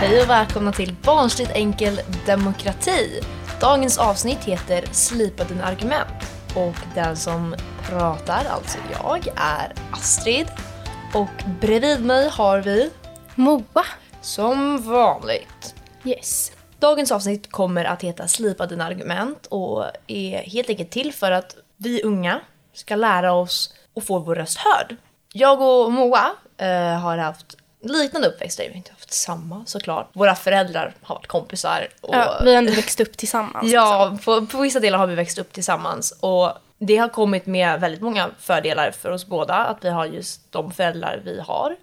Hej och välkomna till Barnsligt enkel demokrati. Dagens avsnitt heter Slipa dina argument. Och den som pratar, alltså jag, är Astrid. Och bredvid mig har vi, Moa. som vanligt, Yes. Dagens avsnitt kommer att heta Slipa dina argument och är helt enkelt till för att vi unga ska lära oss att få vår röst hörd. Jag och Moa eh, har haft liknande uppväxter, inte haft samma såklart. Våra föräldrar har varit kompisar. Och, Ja, vi har ändå växt upp tillsammans. Ja, på, på vissa delar har vi växt upp tillsammans och det har kommit med väldigt många fördelar för oss båda att vi har just de föräldrar vi har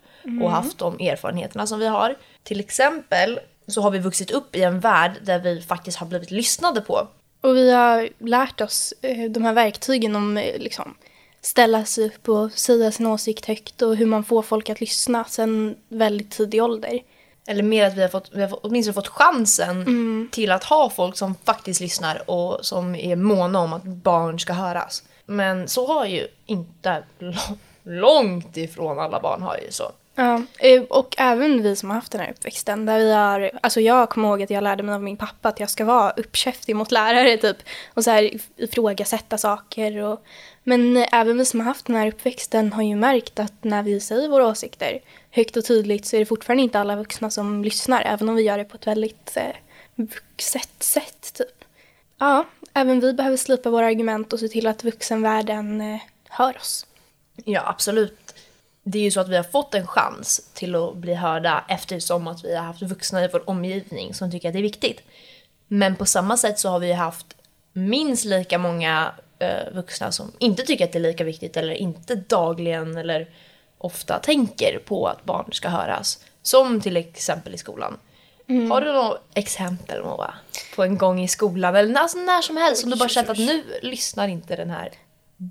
och haft de erfarenheterna som vi har. Till exempel så har vi vuxit upp i en värld där vi faktiskt har blivit lyssnade på. Och vi har lärt oss eh, de här verktygen om eh, liksom ställa sig upp och säga sin åsikt högt och hur man får folk att lyssna sen väldigt tidig ålder. Eller mer att vi har, fått, vi har fått- åtminstone fått chansen till att ha folk som faktiskt lyssnar och som är måna om att barn ska höras. Men så har ju inte lång- långt ifrån alla barn har ju så. Ja, eh, och även vi som har haft den här uppväxten där vi har, alltså jag kommer ihåg att jag lärde mig av min pappa att jag ska vara uppkäftig mot lärare typ och så här if- ifrågasätta saker och men även vi som har haft den här uppväxten har ju märkt att när vi säger våra åsikter högt och tydligt så är det fortfarande inte alla vuxna som lyssnar även om vi gör det på ett väldigt eh, vuxet sätt typ. Ja, även vi behöver slipa våra argument och se till att vuxenvärlden eh, hör oss. Ja, absolut. Det är ju så att vi har fått en chans till att bli hörda eftersom att vi har haft vuxna i vår omgivning som tycker att det är viktigt. Men på samma sätt så har vi haft minst lika många vuxna som inte tycker att det är lika viktigt eller inte dagligen eller ofta tänker på att barn ska höras. Som till exempel i skolan. Har du något exempel Moa? På en gång i skolan eller när, när som helst som du bara känt att nu lyssnar inte den här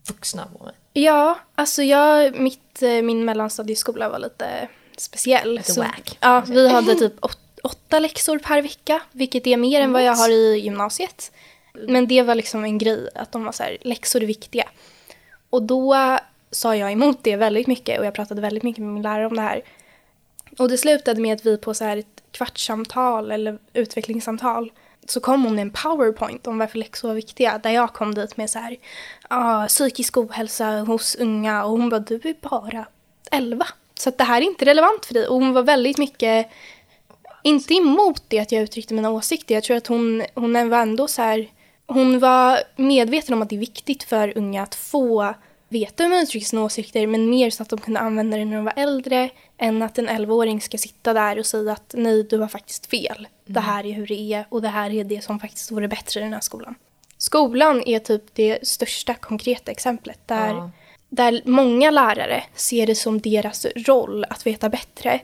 vuxna på mig. Ja, alltså jag, mitt, eh, min mellanstadieskola var lite speciell. Lite Så- wack. Ja, vi hade typ åt, åtta läxor per vecka, vilket är mer än vad jag har i gymnasiet. Men det var liksom en grej, att de var så här, läxor är viktiga. Och då sa jag emot det väldigt mycket och jag pratade väldigt mycket med min lärare om det här. Och det slutade med att vi på så här ett kvartssamtal eller utvecklingssamtal så kom hon med en powerpoint om varför läxor var viktiga. Där jag kom dit med så här, ah, psykisk ohälsa hos unga och hon bara, du är bara 11. Så att det här är inte relevant för dig. Och hon var väldigt mycket, inte emot det att jag uttryckte mina åsikter. Jag tror att hon, hon var ändå så här, hon var medveten om att det är viktigt för unga att få veta uttrycker sina åsikter men mer så att de kunde använda det när de var äldre än att en 11-åring ska sitta där och säga att nej, du har faktiskt fel. Det här är hur det är och det här är det som faktiskt vore bättre i den här skolan. Skolan är typ det största konkreta exemplet där, Ja. där många lärare ser det som deras roll att veta bättre.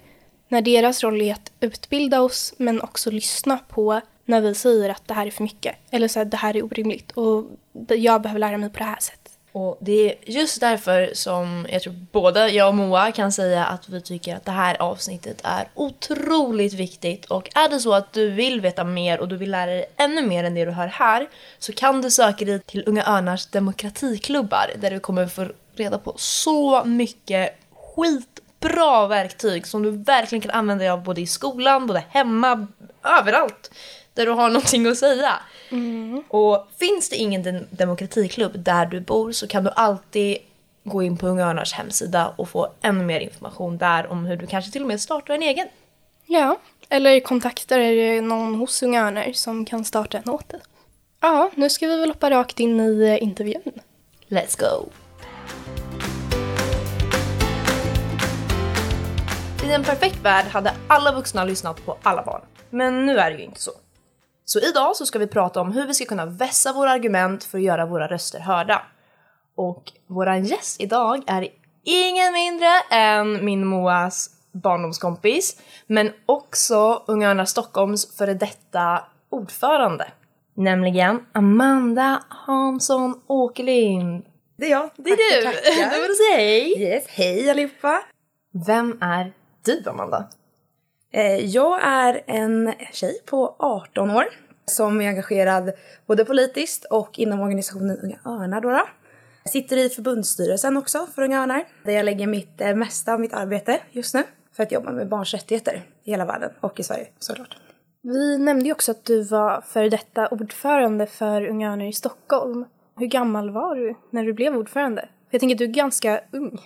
När deras roll är att utbilda oss men också lyssna på när vi säger att det här är för mycket. Eller så att det här är orimligt och jag behöver lära mig på det här sättet. Och det är just därför som jag tror både jag och Moa kan säga att vi tycker att det här avsnittet är otroligt viktigt. Och är det så att du vill veta mer och du vill lära dig ännu mer än det du hör här så kan du söka dig till Unga Örnars demokratiklubbar där du kommer få reda på så mycket skitbra verktyg som du verkligen kan använda dig av både i skolan, både hemma, överallt där du har någonting att säga. Och finns det ingen dem- demokratiklubb där du bor så kan du alltid gå in på Unga Örnars hemsida och få ännu mer information där om hur du kanske till och med startar en egen. Ja, eller kontaktar någon hos Unga Örnar som kan starta en åt dig. Ja, nu ska vi väl hoppa rakt in i eh, intervjun. Let's go! I en perfekt värld hade alla vuxna lyssnat på alla barn. Men nu är det ju inte så. Så idag så ska vi prata om hur vi ska kunna vässa våra argument för att göra våra röster hörda. Och våran gäst idag är ingen mindre än min Moas barndomskompis, men också Unga Örnar Stockholms före detta ordförande. Nämligen Amanda Hansson Åkerlind. Det är jag. Det är du! Tackar, Det var du säga! Yes, hej allihopa! Vem är du Amanda? Eh, Jag är en tjej på 18 år som är engagerad både politiskt och inom organisationen Unga Örnar. Då då. Jag sitter i förbundsstyrelsen också för Unga Örnar där jag lägger mitt eh, mesta av mitt arbete just nu för att jobba med barns rättigheter. i hela världen och i Sverige såklart. Vi nämnde ju också att du var före detta ordförande för Unga Örnar i Stockholm. Hur gammal var du när du blev ordförande? För jag tänker att du är ganska ung.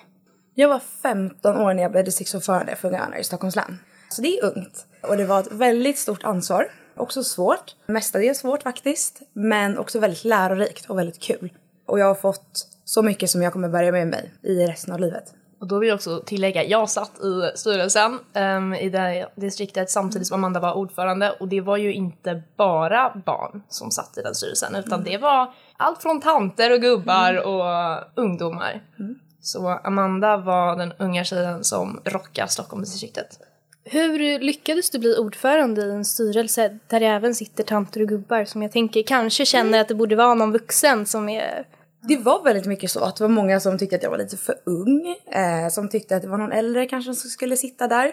Jag var 15 år när jag blev distriktsordförande för Unga Örnar i Stockholms län. Så det är ungt. Och det var ett väldigt stort ansvar. Också svårt. Mestadels svårt faktiskt. Men också väldigt lärorikt och väldigt kul. Och jag har fått så mycket som jag kommer bärga med mig i resten av livet. Och då vill jag också tillägga, jag satt i styrelsen um, i det distriktet samtidigt som Amanda var ordförande och det var ju inte bara barn som satt i den styrelsen utan mm. det var allt från tanter och gubbar mm. och ungdomar. Mm. Så Amanda var den unga tjejen som rockade Stockholmsdistriktet. Hur lyckades du bli ordförande i en styrelse där det även sitter tanter och gubbar som jag tänker kanske känner mm. att det borde vara någon vuxen som är det var väldigt mycket så att det var många som tyckte att jag var lite för ung. Eh, som tyckte att det var någon äldre kanske som skulle sitta där.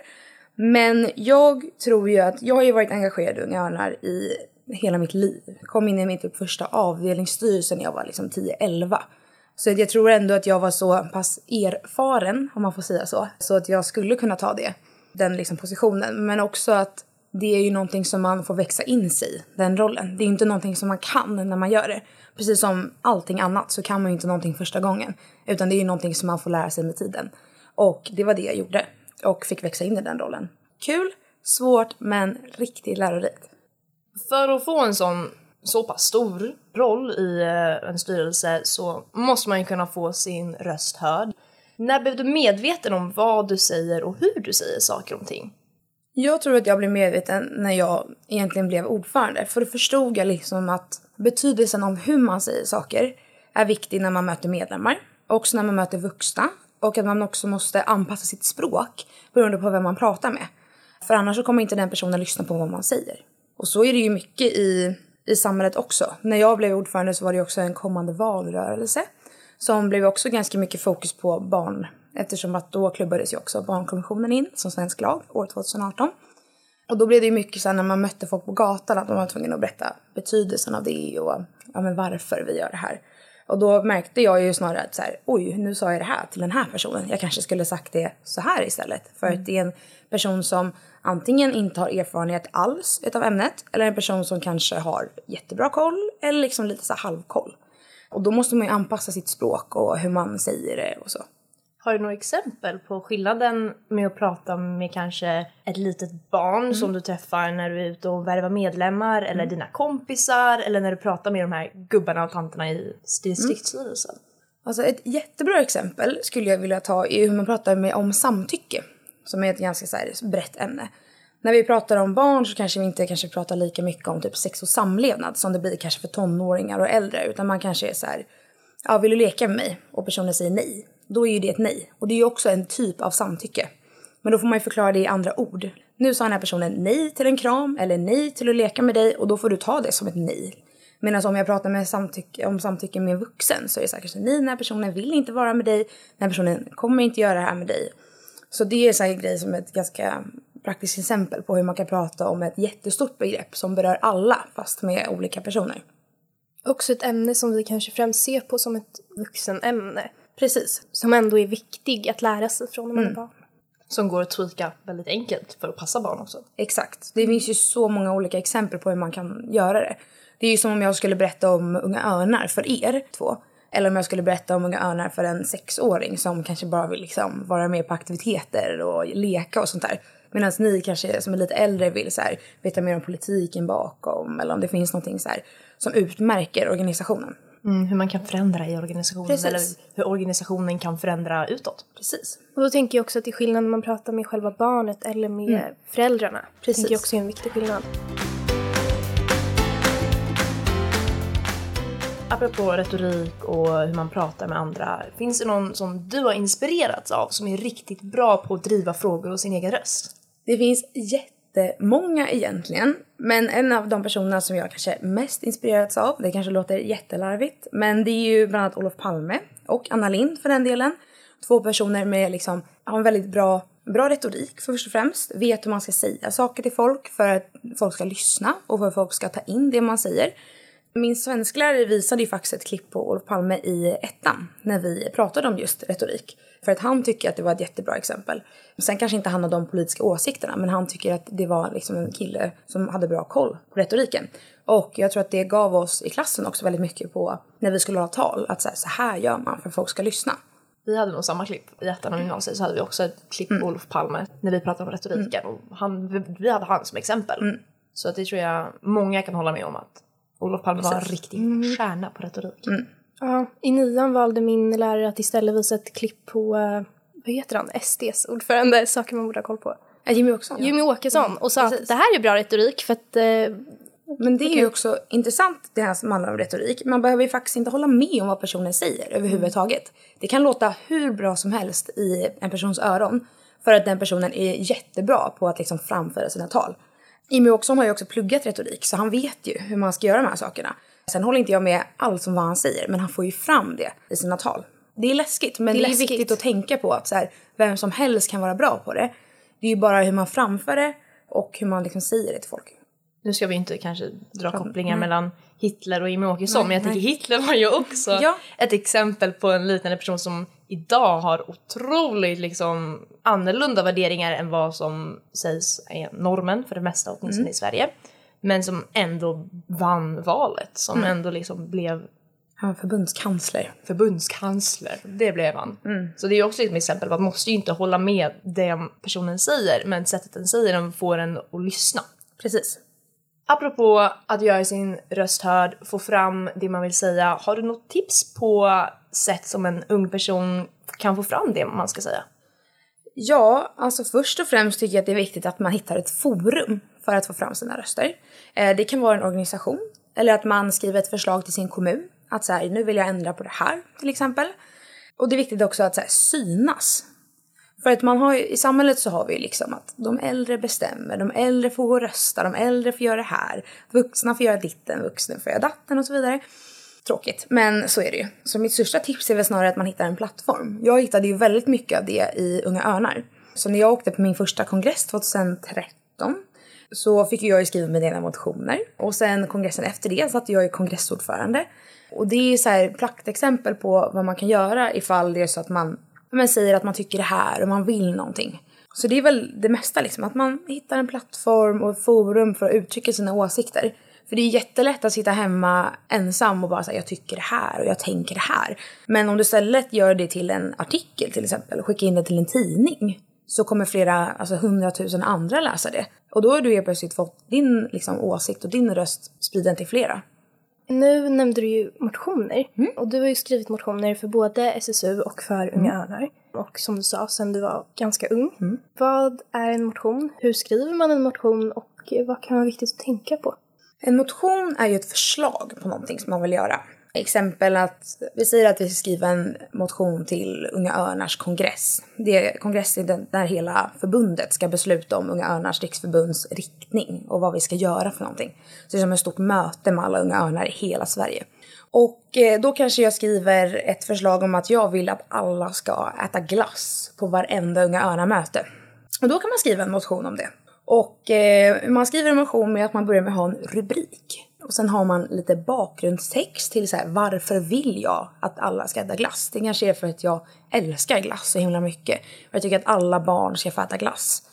Men jag tror ju att jag har ju varit engagerad i Unga Örnar i hela mitt liv. Kom in i min typ första avdelningsstyrelse när jag var liksom 10-11. Så jag tror ändå att jag var så pass erfaren, om man får säga så, så att jag skulle kunna ta det, den liksom positionen. Men också att det är ju någonting som man får växa in sig i, den rollen. Det är inte någonting som man kan när man gör det. Precis som allting annat så kan man ju inte någonting första gången. Utan det är ju någonting som man får lära sig med tiden. Och det var det jag gjorde. Och fick växa in i den rollen. Kul, svårt men riktigt lärorikt. För att få en sån så pass stor roll i eh, en styrelse så måste man ju kunna få sin röst hörd. När blev du medveten om vad du säger och hur du säger saker och ting? Jag tror att jag blev medveten när jag egentligen blev ordförande. För då förstod jag liksom att betydelsen av hur man säger saker är viktig när man möter medlemmar. Också när man möter vuxna. Och att man också måste anpassa sitt språk beroende på vem man pratar med. För annars så kommer inte den personen lyssna på vad man säger. Och så är det ju mycket i, i samhället också. När jag blev ordförande så var det också en kommande valrörelse. Som blev också ganska mycket fokus på barn Eftersom att då klubbades ju också barnkonventionen in som svensk lag år 2018. Och då blev det ju mycket så när man mötte folk på gatan att man var tvungen att berätta betydelsen av det och ja, men varför vi gör det här. Och då märkte jag ju snarare att så här, oj, nu sa jag det här till den här personen. Jag kanske skulle sagt det så här istället. För mm. att det är en person som antingen inte har erfarenhet alls utav ämnet eller en person som kanske har jättebra koll eller liksom lite så halvkoll. Och då måste man ju anpassa sitt språk och hur man säger det och så. Har du några exempel på skillnaden med att prata med kanske ett litet barn mm. som du träffar när du är ute och värvar medlemmar eller mm. dina kompisar eller när du pratar med de här gubbarna och tanterna i distriktsstyrelsen? Mm. Alltså ett jättebra exempel skulle jag vilja ta är hur man pratar med om samtycke som är ett ganska så här brett ämne. När vi pratar om barn så kanske vi inte kanske pratar lika mycket om typ sex och samlevnad som det blir kanske för tonåringar och äldre utan man kanske är så här ja vill du leka med mig? Och personen säger nej då är ju det ett nej. Och det är ju också en typ av samtycke. Men då får man ju förklara det i andra ord. Nu sa den här personen nej till en kram eller nej till att leka med dig och då får du ta det som ett nej. Medan om jag pratar med samtycke, om samtycke med en vuxen så är det säkert nej, den här personen vill inte vara med dig, den här personen kommer inte göra det här med dig. Så det är en grej som är ett ganska praktiskt exempel på hur man kan prata om ett jättestort begrepp som berör alla fast med olika personer. Också ett ämne som vi kanske främst ser på som ett vuxenämne. Precis. Som ändå är viktig att lära sig från när man mm. är barn. Som går att tweaka väldigt enkelt för att passa barn också. Exakt. Det finns ju så många olika exempel på hur man kan göra det. Det är ju som om jag skulle berätta om Unga Örnar för er två. Eller om jag skulle berätta om Unga Örnar för en sexåring som kanske bara vill liksom vara med på aktiviteter och leka och sånt där. Medan ni kanske som är lite äldre vill så här, veta mer om politiken bakom eller om det finns någonting så här, som utmärker organisationen. Mm, hur man kan förändra i organisationen Precis. eller hur organisationen kan förändra utåt. Precis. Och då tänker jag också att det är skillnad när man pratar med själva barnet eller med mm. föräldrarna. Precis. Det tänker jag också är en viktig skillnad. Apropå retorik och hur man pratar med andra, finns det någon som du har inspirerats av som är riktigt bra på att driva frågor och sin egen röst? Det finns jättemånga egentligen. Men en av de personerna som jag kanske mest inspirerats av, det kanske låter jättelarvigt, men det är ju bland annat Olof Palme och Anna Lind för den delen. Två personer med liksom, har en väldigt bra, bra retorik först och främst. Vet hur man ska säga saker till folk för att folk ska lyssna och för att folk ska ta in det man säger. Min svensklärare visade ju faktiskt ett klipp på Olof Palme i ettan när vi pratade om just retorik. För att han tycker att det var ett jättebra exempel. Sen kanske inte han har de politiska åsikterna men han tycker att det var liksom en kille som hade bra koll på retoriken. Och jag tror att det gav oss i klassen också väldigt mycket på när vi skulle ha tal. Att så här, så här gör man för att folk ska lyssna. Vi hade nog samma klipp i ettan av gymnasiet så hade vi också ett klipp på Olof Palme när vi pratade om retoriken och han, vi, hade han som exempel. Så att det tror jag många kan hålla med om att Olof Palme var en riktig stjärna på retorik. Ja, I nian valde min lärare att istället visa ett klipp på, eh, vad heter han, SDs ordförande, saker man borde ha koll på. Jimmy Åkesson. ja. Jimmy Åkesson och sa att det här är bra retorik för att eh, Men det är ju också intressant det här som handlar om retorik. Man behöver ju faktiskt inte hålla med om vad personen säger överhuvudtaget. Det kan låta hur bra som helst i en persons öron för att den personen är jättebra på att liksom framföra sina tal. Jimmy Åkesson har ju också pluggat retorik så han vet ju hur man ska göra de här sakerna. Sen håller inte jag med allt som vad han säger men han får ju fram det i sina tal. Det är läskigt men Det det är är, läskigt. viktigt att tänka på att så här, vem som helst kan vara bra på det. Det är ju bara hur man framför det och hur man liksom säger det till folk. Nu ska vi inte kanske dra kopplingar mellan Hitler och Jimmie Åkesson men jag tänker Hitler var ju också Ja. ett exempel på en liknande person som idag har otroligt liksom annorlunda värderingar än vad som sägs är normen för det mesta åtminstone i Sverige. Men som ändå vann valet, som ändå liksom blev Han var förbundskansler. förbundskansler. Det blev han. Så det är också ett exempel man måste ju inte hålla med det personen säger men sättet den säger den får en att lyssna. Precis. Apropå att göra sin röst hörd, få fram det man vill säga. Har du något tips på sätt som en ung person kan få fram det man ska säga? Ja, alltså först och främst tycker jag att det är viktigt att man hittar ett forum för att få fram sina röster. Eh, det kan vara en organisation eller att man skriver ett förslag till sin kommun. Att så här, nu vill jag ändra på det här till exempel. Och det är viktigt också att så här, synas. För att man har ju, i samhället så har vi ju liksom att de äldre bestämmer, de äldre får gå och rösta, de äldre får göra det här, vuxna får göra ditten, vuxna får göra datten och så vidare. Tråkigt, men så är det ju. Så mitt största tips är väl snarare att man hittar en plattform. Jag hittade ju väldigt mycket av det i Unga Örnar. Så när jag åkte på min första kongress 2013 så fick ju jag ju skriva mina egna motioner. Och sen kongressen efter det satt jag ju kongressordförande. Och det är så här praktexempel på vad man kan göra ifall det är så att man men, säger att man tycker det här och man vill någonting. Så det är väl det mesta liksom, att man hittar en plattform och ett forum för att uttrycka sina åsikter. För det är jättelätt att sitta hemma ensam och bara säga jag tycker det här och jag tänker det här. Men om du istället gör det till en artikel till exempel och skickar in det till en tidning så kommer flera, alltså hundratusen andra läsa det. Och då har du helt plötsligt fått din liksom, åsikt och din röst spriden till flera. Nu nämnde du ju motioner. Och du har ju skrivit motioner för både SSU och för Unga Örnar. Och som du sa, sen du var ganska ung. Vad är en motion? Hur skriver man en motion? Och vad kan vara viktigt att tänka på? En motion är ju ett förslag på någonting som man vill göra. Exempel att vi säger att vi ska skriva en motion till Unga Örnars kongress. Det är kongressen där hela förbundet ska besluta om Unga Örnars riksförbunds riktning och vad vi ska göra för någonting. Så det är som ett stort möte med alla Unga Örnar i hela Sverige. Och eh, då kanske jag skriver ett förslag om att jag vill att alla ska äta glass på varenda Unga Örnar-möte. Och då kan man skriva en motion om det. Och eh, man skriver en motion med att man börjar med att ha en rubrik. Och sen har man lite bakgrundstext till så här, varför vill jag att alla ska äta glass? Det kanske är för att jag älskar glass så himla mycket. Och jag tycker att alla barn ska få äta glass.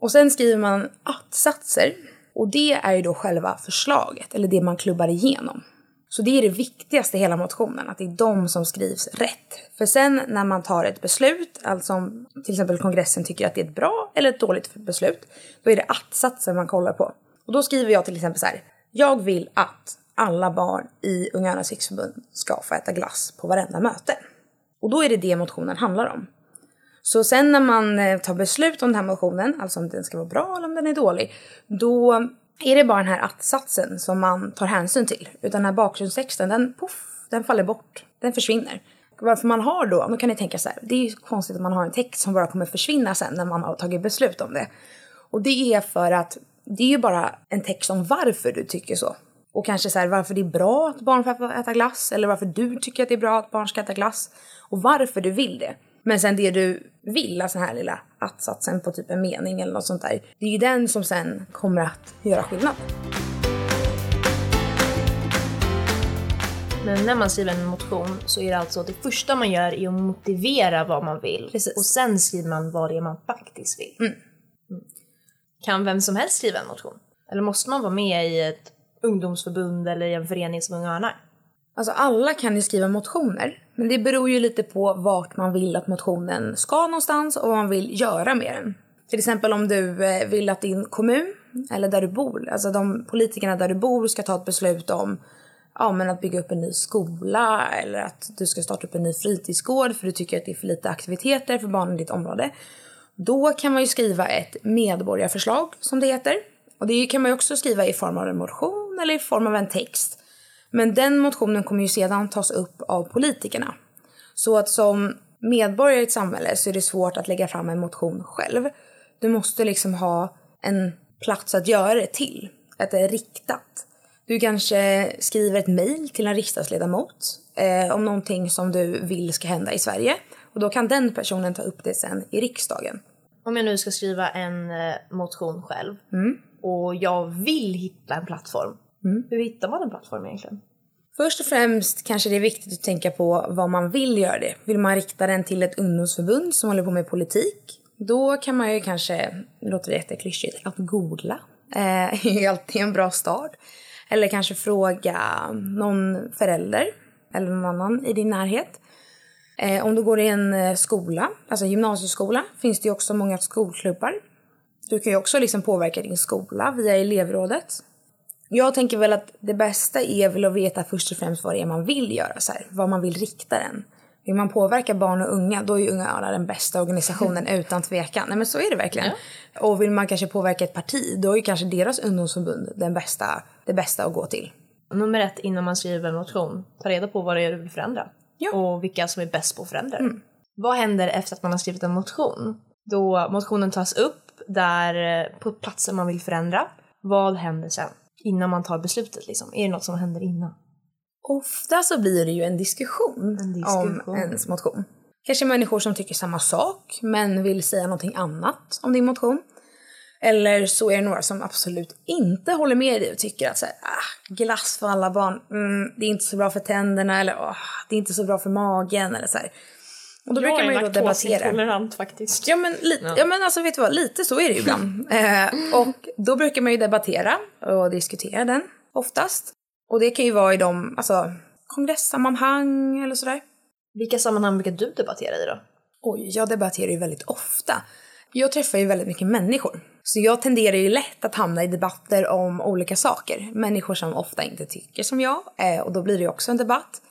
Och sen skriver man att-satser. Och det är ju då själva förslaget, eller det man klubbar igenom. Så det är det viktigaste i hela motionen, att det är de som skrivs rätt. För sen när man tar ett beslut, alltså om till exempel kongressen tycker att det är ett bra eller ett dåligt beslut, då är det att-satsen man kollar på. Och då skriver jag till exempel så här, jag vill att alla barn i Unga Örnars riksförbund ska få äta glass på varenda möte. Och då är det det motionen handlar om. Så sen när man eh, tar beslut om den här motionen, alltså om den ska vara bra eller om den är dålig, då är det bara den här att-satsen som man tar hänsyn till. Utan den här bakgrundstexten, den, puff, den faller bort. Den försvinner. Varför man har då, då kan ni tänka så här, det är ju konstigt att man har en text som bara kommer försvinna sen när man har tagit beslut om det. Och det är för att det är ju bara en text om varför du tycker så. Och kanske så här, varför det är bra att barn får äta glass eller varför du tycker att det är bra att barn ska äta glass och varför du vill det. Men sen det du vill, alltså den här lilla att-satsen på typ en mening eller något sånt där. Det är ju den som sen kommer att göra skillnad. Men när man skriver en motion så är det alltså det första man gör är att motivera vad man vill. Precis. Och sen skriver man vad det är man faktiskt vill. Mm. Kan vem som helst skriva en motion? Eller måste man vara med i ett ungdomsförbund eller i en förening som Unga Örnar? Alltså alla kan ju skriva motioner, men det beror ju lite på vart man vill att motionen ska någonstans och vad man vill göra med den. Till exempel om du eh, vill att din kommun, eller där du bor, alltså de politikerna där du bor ska ta ett beslut om ja, men att bygga upp en ny skola eller att du ska starta upp en ny fritidsgård för du tycker att det är för lite aktiviteter för barnen i ditt område. Då kan man ju skriva ett medborgarförslag som det heter. Och det kan man ju också skriva i form av en motion eller i form av en text. Men den motionen kommer ju sedan tas upp av politikerna. Så att som medborgare i ett samhälle så är det svårt att lägga fram en motion själv. Du måste liksom ha en plats att göra det till. Att det är riktat. Du kanske skriver ett mejl till en riksdagsledamot eh, om någonting som du vill ska hända i Sverige. Och då kan den personen ta upp det sen i riksdagen. Om jag nu ska skriva en eh, motion själv och jag vill hitta en plattform. Hur hittar man en plattform egentligen? Först och främst kanske det är viktigt att tänka på vad man vill göra det. Vill man rikta den till ett ungdomsförbund som håller på med politik? Då kan man ju kanske, det låter jätteklyschigt, att googla. Eh, är ju alltid en bra start. Eller kanske fråga någon förälder eller någon annan i din närhet. Eh, om du går i en eh, skola, alltså gymnasieskola, finns det ju också många skolklubbar. Du kan ju också liksom påverka din skola via elevrådet. Jag tänker väl att det bästa är väl att veta först och främst vad det är man vill göra, så här, vad man vill rikta den. Vill man påverka barn och unga, då är ju Unga Örnar den bästa organisationen utan tvekan. Nej men så är det verkligen. Och vill man kanske påverka ett parti, då är ju kanske deras ungdomsförbund den bästa, det bästa att gå till. Nummer ett innan man skriver en motion, ta reda på vad det är du vill förändra. Ja. Och vilka som är bäst på att förändra det. Vad händer efter att man har skrivit en motion? Då motionen tas upp där, eh, på platser man vill förändra. Vad händer sen? Innan man tar beslutet liksom. Är det något som händer innan? Ofta så blir det ju en diskussion, En diskussion. om ens motion. Kanske människor som tycker samma sak men vill säga någonting annat om din motion. Eller så är det några som absolut inte håller med dig och tycker att så här, ah, glass för alla barn, mm, det är inte så bra för tänderna eller ah, det är inte så bra för magen eller så här. Och då brukar man ju då debattera. laktosintolerant faktiskt. Ja men, lite, ja. men alltså vet du vad, lite så är det ju ibland. eh, och då brukar man ju debattera och diskutera den oftast. Och det kan ju vara i de, alltså kongressammanhang eller sådär. Vilka sammanhang brukar du debattera i då? Oj, jag debatterar ju väldigt ofta. Jag träffar ju väldigt mycket människor. Så jag tenderar ju lätt att hamna i debatter om olika saker. Människor som ofta inte tycker som jag. Eh, och då blir det ju också en debatt.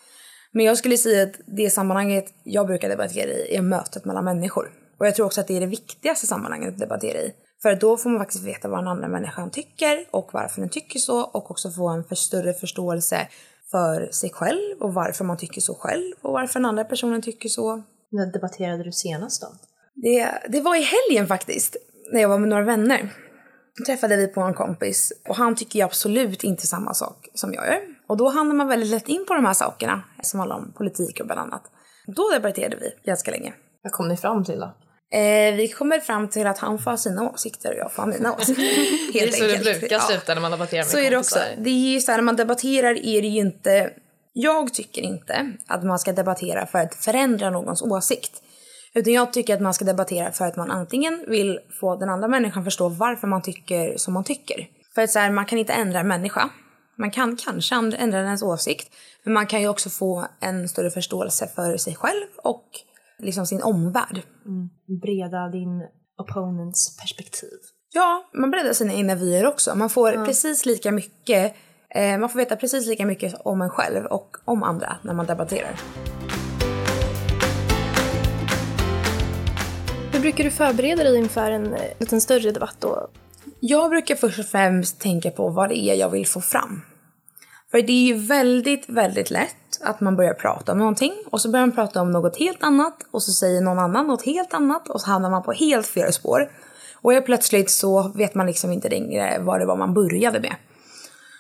Men jag skulle säga att det sammanhanget jag brukar debattera i är mötet mellan människor. Och jag tror också att det är det viktigaste sammanhanget att debattera i. För då får man faktiskt veta vad den andra människan tycker och varför den tycker så och också få en för större förståelse för sig själv och varför man tycker så själv och varför den andra personen tycker så. När debatterade du senast då? Det, det var i helgen faktiskt, när jag var med några vänner. Träffade vi på en kompis och han tycker ju absolut inte samma sak som jag gör. Och då hamnar man väldigt lätt in på de här sakerna som handlar om politik och bland annat. Då debatterade vi ganska länge. Vad kom ni fram till då? Eh, vi kommer fram till att han får ha sina åsikter och jag får ha mina åsikter. Helt det är så enkelt. det brukar Ja. sluta när man debatterar med Så är det också. kompisar. Det är ju så här, när man debatterar är det ju inte... Jag tycker inte att man ska debattera för att förändra någons åsikt. Utan jag tycker att man ska debattera för att man antingen vill få den andra människan förstå varför man tycker som man tycker. För att så här, man kan inte ändra en människa. Man kan kanske ändra dens åsikt. Men man kan ju också få en större förståelse för sig själv och liksom sin omvärld. Breda din opponents perspektiv. Ja, man breddar sina egna vyer också. Man får precis lika mycket, eh, man får veta precis lika mycket om en själv och om andra när man debatterar. Hur brukar du förbereda dig inför en eh, liten större debatt då? Jag brukar först och främst tänka på vad det är jag vill få fram. För det är ju väldigt, väldigt lätt att man börjar prata om någonting och så börjar man prata om något helt annat och så säger någon annan något helt annat och så hamnar man på helt fel spår. Och helt plötsligt så vet man liksom inte längre vad det var man började med.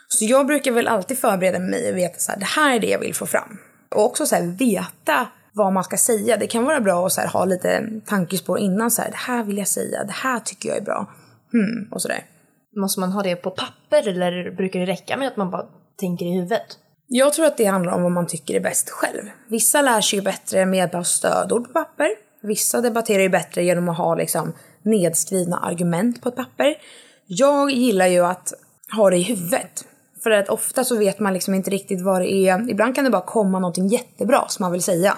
Så jag brukar väl alltid förbereda mig och veta så här, det här är det jag vill få fram. Och också så här, veta vad man ska säga. Det kan vara bra att här, ha lite tankespår innan. Så här, det här vill jag säga, det här tycker jag är bra. Hmm, och sådär. Måste man ha det på papper eller brukar det räcka med att man bara tänker i huvudet? Jag tror att det handlar om vad man tycker är bäst själv. Vissa lär sig ju bättre med hjälp av stödord på papper. Vissa debatterar ju bättre genom att ha liksom nedskrivna argument på ett papper. Jag gillar ju att ha det i huvudet. För att ofta så vet man liksom inte riktigt vad det är. Ibland kan det bara komma någonting jättebra som man vill säga.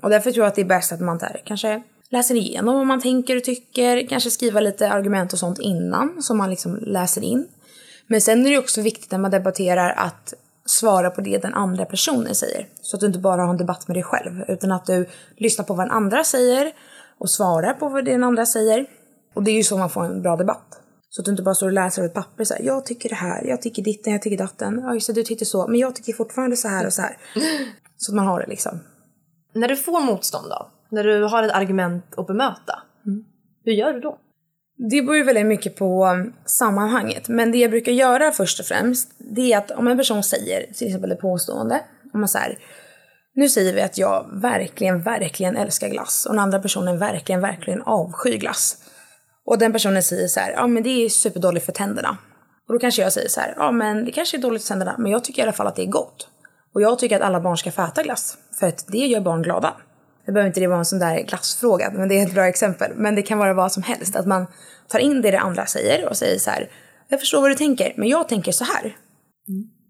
Och därför tror jag att det är bäst att man där kanske läser igenom vad man tänker och tycker. Kanske skriva lite argument och sånt innan som man liksom läser in. Men sen är det också viktigt när man debatterar att svara på det den andra personen säger. Så att du inte bara har en debatt med dig själv utan att du lyssnar på vad den andra säger och svarar på vad den andra säger. Och det är ju så man får en bra debatt. Så att du inte bara står och läser av ett papper så här, jag tycker det här, jag tycker ditten, jag tycker datten. Ja just det, du tycker så, men jag tycker fortfarande så här och så här. Så att man har det liksom. När du får motstånd då? När du har ett argument att bemöta? Hur gör du då? Det beror ju väldigt mycket på um, sammanhanget. Men det jag brukar göra först och främst, det är att om en person säger till exempel ett påstående, om man säger nu säger vi att jag verkligen, verkligen älskar glass och den andra personen verkligen, verkligen avskyr glass. Och den personen säger så här, ja men det är superdåligt för tänderna. Och då kanske jag säger så här, ja men det kanske är dåligt för tänderna, men jag tycker i alla fall att det är gott. Och jag tycker att alla barn ska få äta glass, för att det gör barn glada. Det behöver inte det vara en sån där glassfråga, men det är ett bra exempel. Men det kan vara vad som helst, att man tar in det det andra säger och säger så här, jag förstår vad du tänker, men jag tänker så här.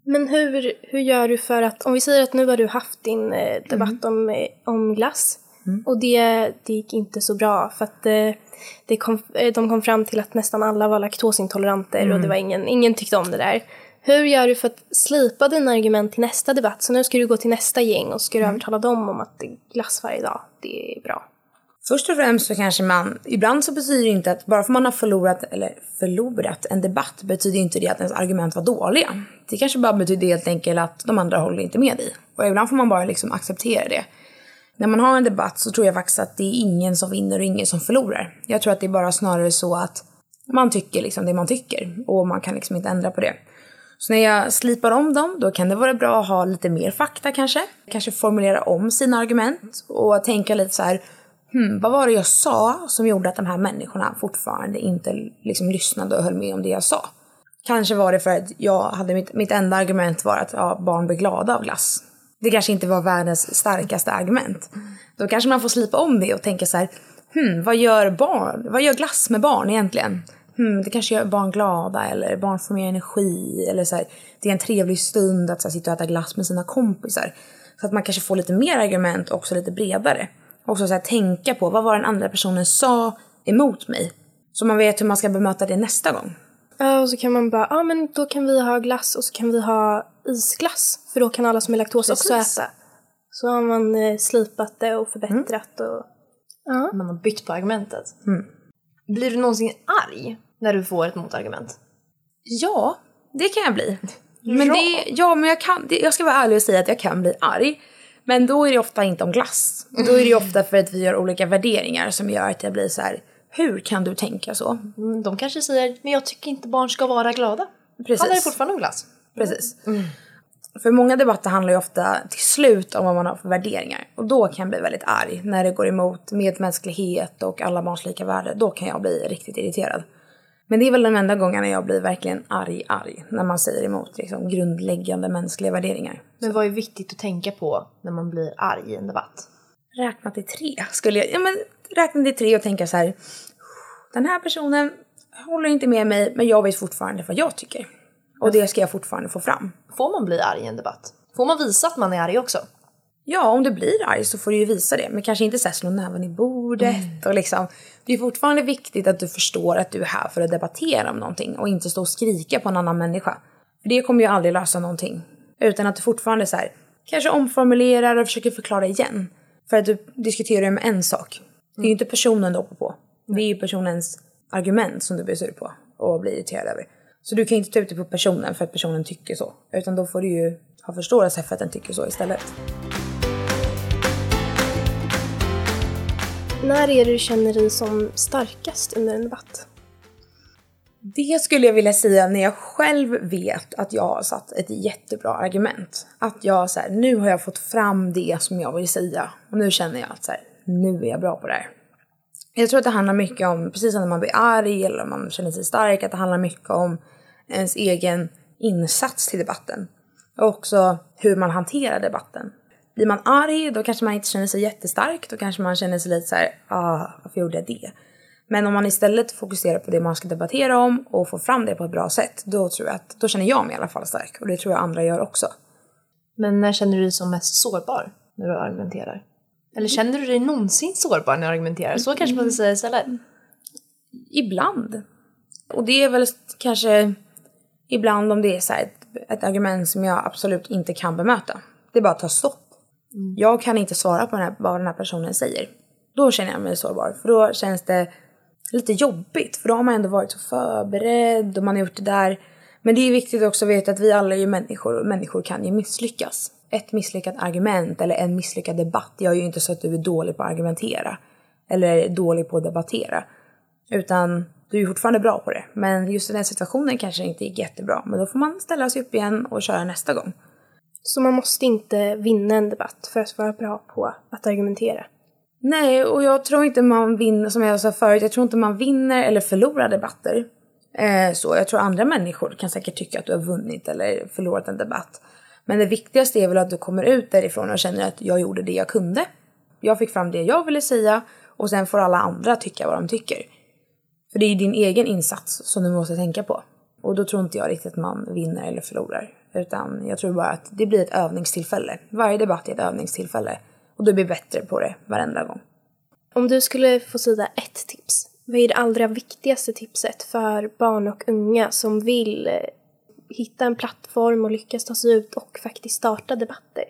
Men hur, hur gör du för att, om vi säger att nu har du haft din eh, debatt om, eh, om glass och det, det gick inte så bra för att eh, det kom, eh, de kom fram till att nästan alla var laktosintoleranter och det var ingen, ingen tyckte om det där. Hur gör du för att slipa dina argument till nästa debatt? Så nu ska du gå till nästa gäng och ska du övertala dem om att glass varje dag, det är bra. Först och främst så kanske man, ibland så betyder det inte att bara för man har förlorat, eller förlorat en debatt betyder inte det att ens argument var dåliga. Det kanske bara betyder helt enkelt att de andra håller inte med dig. Och ibland får man bara liksom acceptera det. När man har en debatt så tror jag faktiskt att det är ingen som vinner och ingen som förlorar. Jag tror att det är bara snarare så att man tycker liksom det man tycker och man kan liksom inte ändra på det. Så när jag slipar om dem, då kan det vara bra att ha lite mer fakta kanske. Kanske formulera om sina argument och tänka lite så här, hmm, vad var det jag sa som gjorde att de här människorna fortfarande inte liksom lyssnade och höll med om det jag sa? Kanske var det för att jag hade mitt, mitt enda argument var att ja, barn blir glada av glass. Det kanske inte var världens starkaste argument. Då kanske man får slipa om det och tänka så här, hmm, vad gör barn, vad gör glass med barn egentligen? Hmm, det kanske gör barn glada eller barn får mer energi eller så här, det är en trevlig stund att så här, sitta och äta glass med sina kompisar. Så att man kanske får lite mer argument och också lite bredare. Och så här, tänka på vad var den andra personen sa emot mig. Så man vet hur man ska bemöta det nästa gång. Ja, och så kan man bara, ja men då kan vi ha glass och så kan vi ha isglass. För då kan alla som är laktos också äta. Så har man eh, slipat det och förbättrat och... Ja. Man har bytt på argumentet. Blir du någonsin arg när du får ett motargument? Ja, det kan jag bli. Men det, ja, men jag, kan, det, jag ska vara ärlig och säga att jag kan bli arg. Men då är det ofta inte om glass. Då är det ofta för att vi gör olika värderingar som gör att jag blir så här. Hur kan du tänka så? Mm, De kanske säger, men jag tycker inte barn ska vara glada. Precis. Handlar det fortfarande om glass? Precis. För många debatter handlar ju ofta till slut om vad man har för värderingar. Och då kan jag bli väldigt arg. När det går emot medmänsklighet och alla barns lika värde. Då kan jag bli riktigt irriterad. Men det är väl den enda gången jag blir verkligen arg, arg. När man säger emot liksom, grundläggande mänskliga värderingar. Men vad är viktigt att tänka på när man blir arg i en debatt? Räkna till tre skulle jag... Ja men räkna till tre och tänka så här. Den här personen håller inte med mig men jag vet fortfarande vad jag tycker. Och det ska jag fortfarande få fram. Får man bli arg i en debatt? Får man visa att man är arg också? Ja, om du blir arg så får du ju visa det. Men kanske inte så slå näven i bordet och liksom. Det är fortfarande viktigt att du förstår att du är här för att debattera om någonting och inte stå och skrika på en annan människa. För det kommer ju aldrig lösa någonting. Utan att du fortfarande så här, kanske omformulerar och försöker förklara igen. För att du diskuterar ju med en sak. Det är ju inte personen du hoppar på. Det är ju personens argument som du blir sur på och blir irriterad över. Så du kan inte ta ut det på personen för att personen tycker så. Utan då får du ju ha förståelse för att den tycker så istället. När är det du känner dig som starkast under en debatt? Det skulle jag vilja säga när jag själv vet att jag har satt ett jättebra argument. Att jag så här, nu har jag fått fram det som jag vill säga. Och nu känner jag att så här, nu är jag bra på det här. Jag tror att det handlar mycket om, precis som när man blir arg eller om man känner sig stark, att det handlar mycket om ens egen insats till debatten. Och också hur man hanterar debatten. Blir man arg, då kanske man inte känner sig jättestark. Då kanske man känner sig lite så här, ah, varför gjorde jag det? Men om man istället fokuserar på det man ska debattera om och får fram det på ett bra sätt, då tror jag att, då känner jag mig i alla fall stark. Och det tror jag andra gör också. Men när känner du dig som mest sårbar när du argumenterar? Eller känner du dig någonsin sårbar när du argumenterar? Så kanske man ska säga istället. Ibland. Och det är väl kanske ibland om det är så här ett, ett argument som jag absolut inte kan bemöta. Det bara tar stopp. Jag kan inte svara på den här, vad den här personen säger. Då känner jag mig sårbar. För då känns det lite jobbigt. För då har man ändå varit så förberedd och man har gjort det där. Men det är viktigt också att veta att vi alla är ju människor och människor kan ju misslyckas. Ett misslyckat argument eller en misslyckad debatt gör ju inte så att du är dålig på att argumentera. Eller dålig på att debattera. Utan du är fortfarande bra på det. Men just den här situationen kanske inte gick jättebra. Men då får man ställa sig upp igen och köra nästa gång. Så man måste inte vinna en debatt för att vara bra på att argumentera. Nej, och jag tror inte man vinner, som jag sa förut, jag tror inte man vinner eller förlorar debatter. Eh, så jag tror andra människor kan säkert tycka att du har vunnit eller förlorat en debatt. Men det viktigaste är väl att du kommer ut därifrån och känner att jag gjorde det jag kunde. Jag fick fram det jag ville säga och sen får alla andra tycka vad de tycker. För det är ju din egen insats som du måste tänka på. Och då tror inte jag riktigt att man vinner eller förlorar. Utan jag tror bara att det blir ett övningstillfälle. Varje debatt är ett övningstillfälle. Och du blir bättre på det varenda gång. Om du skulle få säga ett tips, vad är det allra viktigaste tipset för barn och unga som vill eh, hitta en plattform och lyckas ta sig ut och faktiskt starta debatter?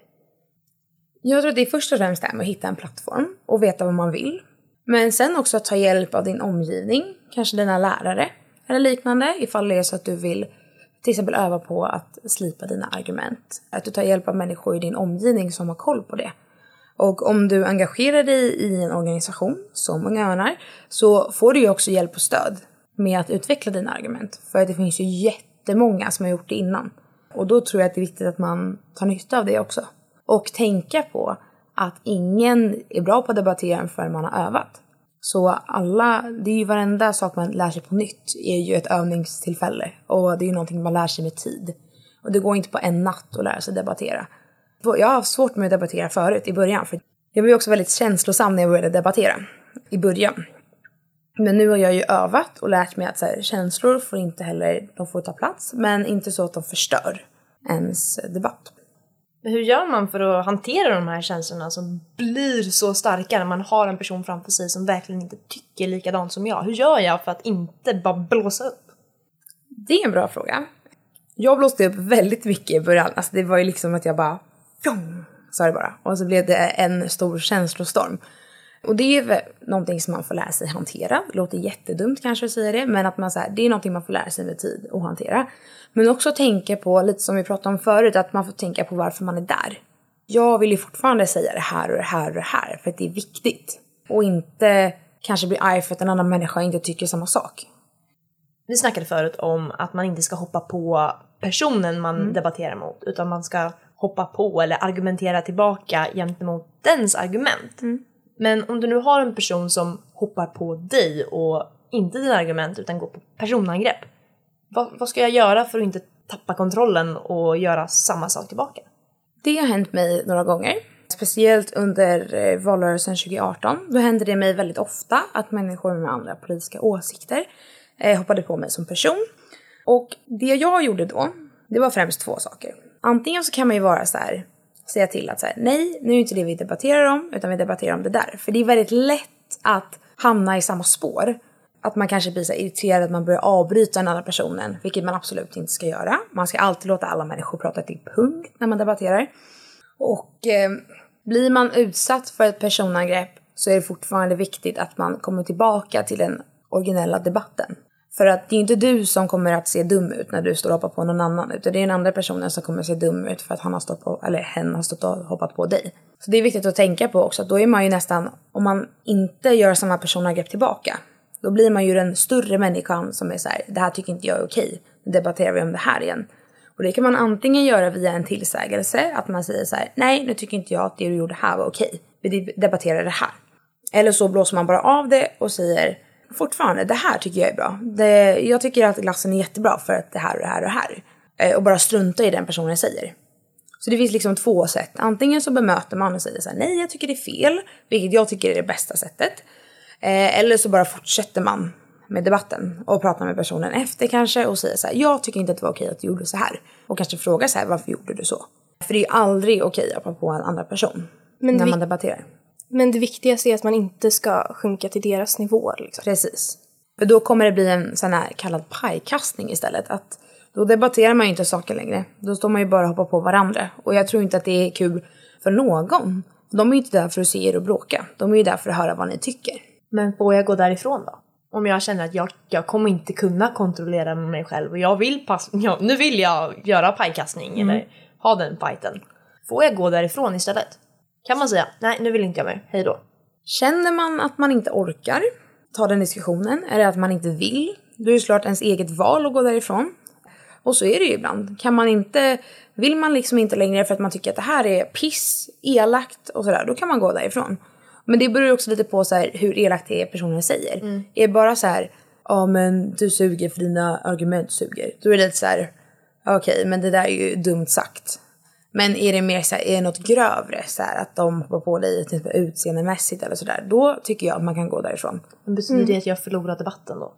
Jag tror att det är först och främst det här med att hitta en plattform och veta vad man vill. Men sen också att ta hjälp av din omgivning, kanske dina lärare eller liknande ifall det är så att du vill till exempel öva på att slipa dina argument. Att du tar hjälp av människor i din omgivning som har koll på det. Och om du engagerar dig i en organisation, som Unga Örnar, så får du ju också hjälp och stöd med att utveckla dina argument. För det finns ju jättemånga som har gjort det innan. Och då tror jag att det är viktigt att man tar nytta av det också. Och tänka på att ingen är bra på att debattera förrän man har övat. Så alla, det är ju varenda sak man lär sig på nytt är ju ett övningstillfälle. Och det är ju någonting man lär sig med tid. Och det går inte på en natt att lära sig debattera. Jag har haft svårt med att debattera förut i början. För jag blev också väldigt känslosam när jag började debattera i början. Men nu har jag ju övat och lärt mig att så här, känslor får inte heller de får ta plats, men inte så att de förstör ens debatt. Hur gör man för att hantera de här känslorna som blir så starka när man har en person framför sig som verkligen inte tycker likadant som jag? Hur gör jag för att inte bara blåsa upp? Det är en bra fråga. Jag blåste upp väldigt mycket i början. Alltså det var ju liksom att jag bara sa det bara. Och så blev det en stor känslostorm. Och det är väl någonting som man får lära sig hantera. Det låter jättedumt kanske att säga det, men att man så här, det är någonting man får lära sig med tid att hantera. Men också tänka på, lite som vi pratade om förut, att man får tänka på varför man är där. Jag vill ju fortfarande säga det här och det här och det här, för att det är viktigt. Och inte kanske bli arg för att en annan människa inte tycker samma sak. Vi snackade förut om att man inte ska hoppa på personen man mm. debatterar mot, utan man ska hoppa på eller argumentera tillbaka gentemot dens argument. Mm. Men om du nu har en person som hoppar på dig och inte dina argument utan går på personangrepp. Vad, vad ska jag göra för att inte tappa kontrollen och göra samma sak tillbaka? Det har hänt mig några gånger. Speciellt under eh, valrörelsen 2018. Då hände det mig väldigt ofta att människor med andra politiska åsikter eh, hoppade på mig som person. Och det jag gjorde då, det var främst två saker. Antingen så kan man ju vara så här, säga till att så här, nej, nu är det inte det vi debatterar om, utan vi debatterar om det där. För det är väldigt lätt att hamna i samma spår. Att man kanske blir så irriterad att man börjar avbryta den andra personen, vilket man absolut inte ska göra. Man ska alltid låta alla människor prata till punkt när man debatterar. Och eh, blir man utsatt för ett personangrepp så är det fortfarande viktigt att man kommer tillbaka till den originella debatten. För att det är inte du som kommer att se dum ut när du står och hoppar på någon annan. Utan det är den andra personen som kommer att se dum ut för att han har stått på, eller hen har stått och hoppat på dig. Så det är viktigt att tänka på också. Då är man ju nästan, om man inte gör samma personangrepp tillbaka. Då blir man ju den större människan som är så här, det här tycker inte jag är okej. Nu debatterar vi om det här igen. Och det kan man antingen göra via en tillsägelse, att man säger så här, nej nu tycker inte jag att det du gjorde här var okej. Vi debatterar det här. Eller så blåser man bara av det och säger, fortfarande, det här tycker jag är bra. Det, jag tycker att glassen är jättebra för att det här och det här och det här. Eh, och bara strunta i den personen säger. Så det finns liksom två sätt. Antingen så bemöter man och säger så här, nej jag tycker det är fel, vilket jag tycker är det bästa sättet. Eh, eller så bara fortsätter man med debatten och pratar med personen efter kanske och säger så här, jag tycker inte att det var okej att du gjorde så här. Och kanske frågar så här, varför gjorde du så? För det är ju aldrig okej att hoppa på en andra person Men när vi- man debatterar. Men det viktigaste är att man inte ska sjunka till deras nivå. Liksom. Precis. För då kommer det bli en sån här kallad pajkastning istället. Att då debatterar man ju inte saker längre. Då står man ju bara och hoppar på varandra. Och jag tror inte att det är kul för någon. De är ju inte där för att se er och bråka. De är ju där för att höra vad ni tycker. Men får jag gå därifrån då? Om jag känner att jag, jag kommer inte kunna kontrollera mig själv och jag vill pass, ja, nu vill jag göra pajkastning eller ha den fighten. Får jag gå därifrån istället? Kan man säga nej nu vill inte jag mer, hej då. Känner man att man inte orkar ta den diskussionen, eller att man inte vill, då är det såklart ens eget val att gå därifrån. Och så är det ju ibland. Kan man inte, vill man liksom inte längre för att man tycker att det här är piss, elakt och sådär, då kan man gå därifrån. Men det beror ju också lite på så här, hur elakt det är personen säger. Är det bara så här, ja men du suger för dina argument suger. Då är det lite så här, okej men det där är ju dumt sagt. Men är det mer så här, är det något grövre så här, att de hoppar på dig typ utseendemässigt eller sådär. Då tycker jag att man kan gå därifrån. Men betyder det att jag förlorar debatten då?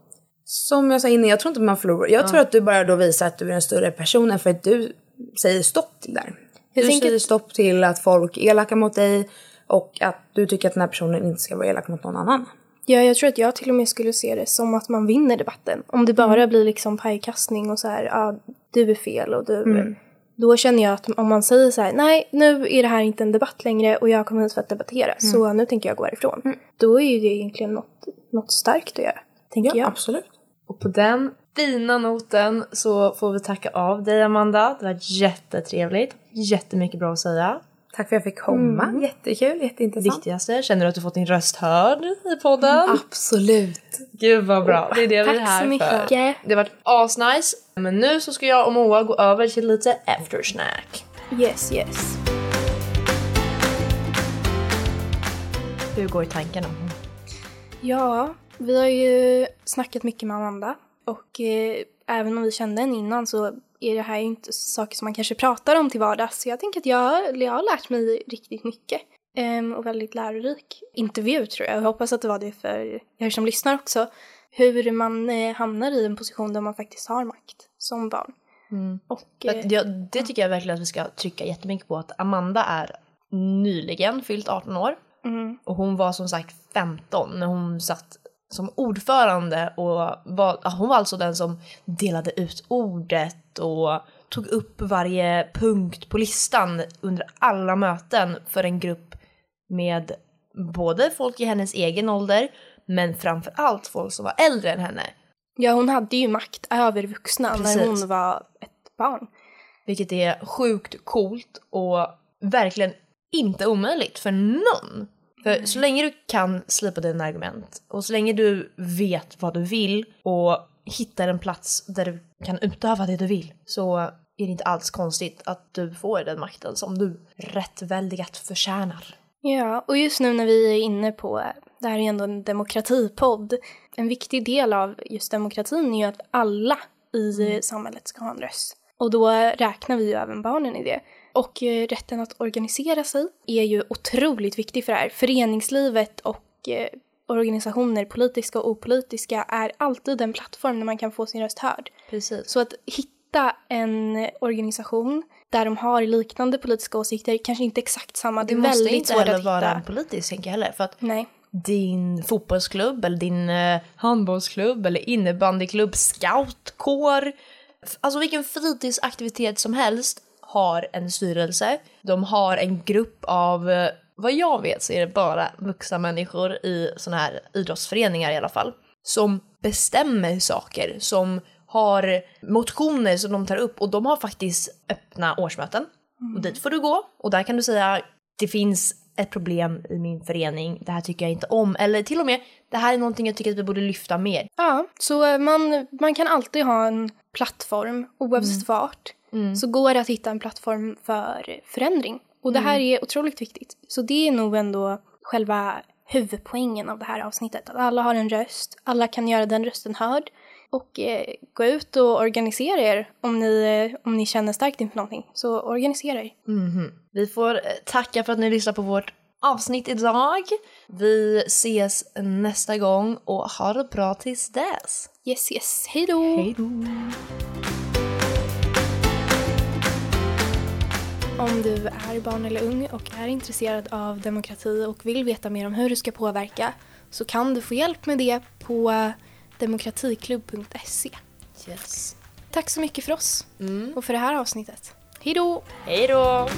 Som jag sa innan, jag tror inte man förlorar. Jag tror att du bara då visar att du är en större person än för att du säger stopp till det där. Du tänker säger stopp till att folk är elaka mot dig och att du tycker att den här personen inte ska vara elak mot någon annan. Ja, jag tror att jag till och med skulle se det som att man vinner debatten. Om det bara blir liksom pajkastning och så här, ja, du är fel och du... Då känner jag att om man säger så här, nej, nu är det här inte en debatt längre och jag kommer hit för att debattera, så nu tänker jag gå härifrån. Då är ju det egentligen något, något starkt att göra, tänker jag. absolut. Och på den fina noten så får vi tacka av dig Amanda. Det var jättetrevligt. Jättemycket bra att säga. Tack för att jag fick komma. Jättekul, jätteintressant. Viktigaste, känner du att du fått din röst hörd i podden? Absolut. Gud vad bra, det är det vi är Tack här så mycket. för. Det har varit asnice. Men nu så ska jag och Moa gå över till lite eftersnack. Yes, yes. Hur går tankarna? Ja, vi har ju snackat mycket med Amanda och eh, även om vi kände henne innan så är det här ju inte saker som man kanske pratar om till vardags. Så jag tänker att jag, jag har lärt mig riktigt mycket ehm, och väldigt lärorik intervju tror jag. Jag hoppas att det var det för er som lyssnar också. Hur man eh, hamnar i en position där man faktiskt har makt som barn. Och, För eh, jag, det tycker jag verkligen att vi ska trycka jättemycket på att Amanda är nyligen fyllt 18 år. mm, Och hon var som sagt 15 när hon satt som ordförande och var, hon var alltså den som delade ut ordet och tog upp varje punkt på listan under alla möten för en grupp med både folk i hennes egen ålder men framför allt folk som var äldre än henne. ja, hon hade ju makt över vuxna Precis. när hon var ett barn. Vilket är sjukt coolt och verkligen inte omöjligt för någon. För så länge du kan slipa dina argument och så länge du vet vad du vill och hittar en plats där du kan utöva det du vill så är det inte alls konstigt att du får den makten som du rättväldigat förtjänar. Ja, och just nu när vi är inne på, det här är ju ändå en demokratipodd, en viktig del av just demokratin är ju att alla i eh, samhället ska ha en röst. Och då räknar vi ju även barnen i det. Och eh, rätten att organisera sig är ju otroligt viktig för det här. Föreningslivet och eh, organisationer, politiska och opolitiska, är alltid en plattform där man kan få sin röst hörd. Precis. Så att hitta en organisation där de har liknande politiska åsikter, kanske inte exakt samma, det Det är väldigt inte svårt heller att vara hitta. en politisk tänker jag heller för att Nej. din fotbollsklubb eller din eh, handbollsklubb eller innebandyklubb, scoutkår, alltså vilken fritidsaktivitet som helst har en styrelse. De har en grupp av, eh, vad jag vet så är det bara vuxna människor i sådana här idrottsföreningar i alla fall, som bestämmer saker, som har motioner som de tar upp och de har faktiskt öppna årsmöten. Och dit får du gå och där kan du säga det finns ett problem i min förening, det här tycker jag inte om. Eller till och med, det här är någonting jag tycker att vi borde lyfta mer. Ja, så eh, man, man kan alltid ha en plattform oavsett vart. Så går det att hitta en plattform för förändring. Och det här är otroligt viktigt. Så det är nog ändå själva huvudpoängen av det här avsnittet. Att alla har en röst, alla kan göra den rösten hörd. Och eh, gå ut och organisera er om ni, eh, om ni känner starkt inför någonting. Så organisera er. Vi får eh, tacka för att ni lyssnar på vårt avsnitt idag. Vi ses nästa gång och ha det bra tills dess. Yes, yes. Hej då! Hej då! Om du är barn eller ung och är intresserad av demokrati och vill veta mer om hur du ska påverka så kan du få hjälp med det på demokratiklubb.se. Yes. Tack så mycket för oss och för det här avsnittet. Hej då! Hej då!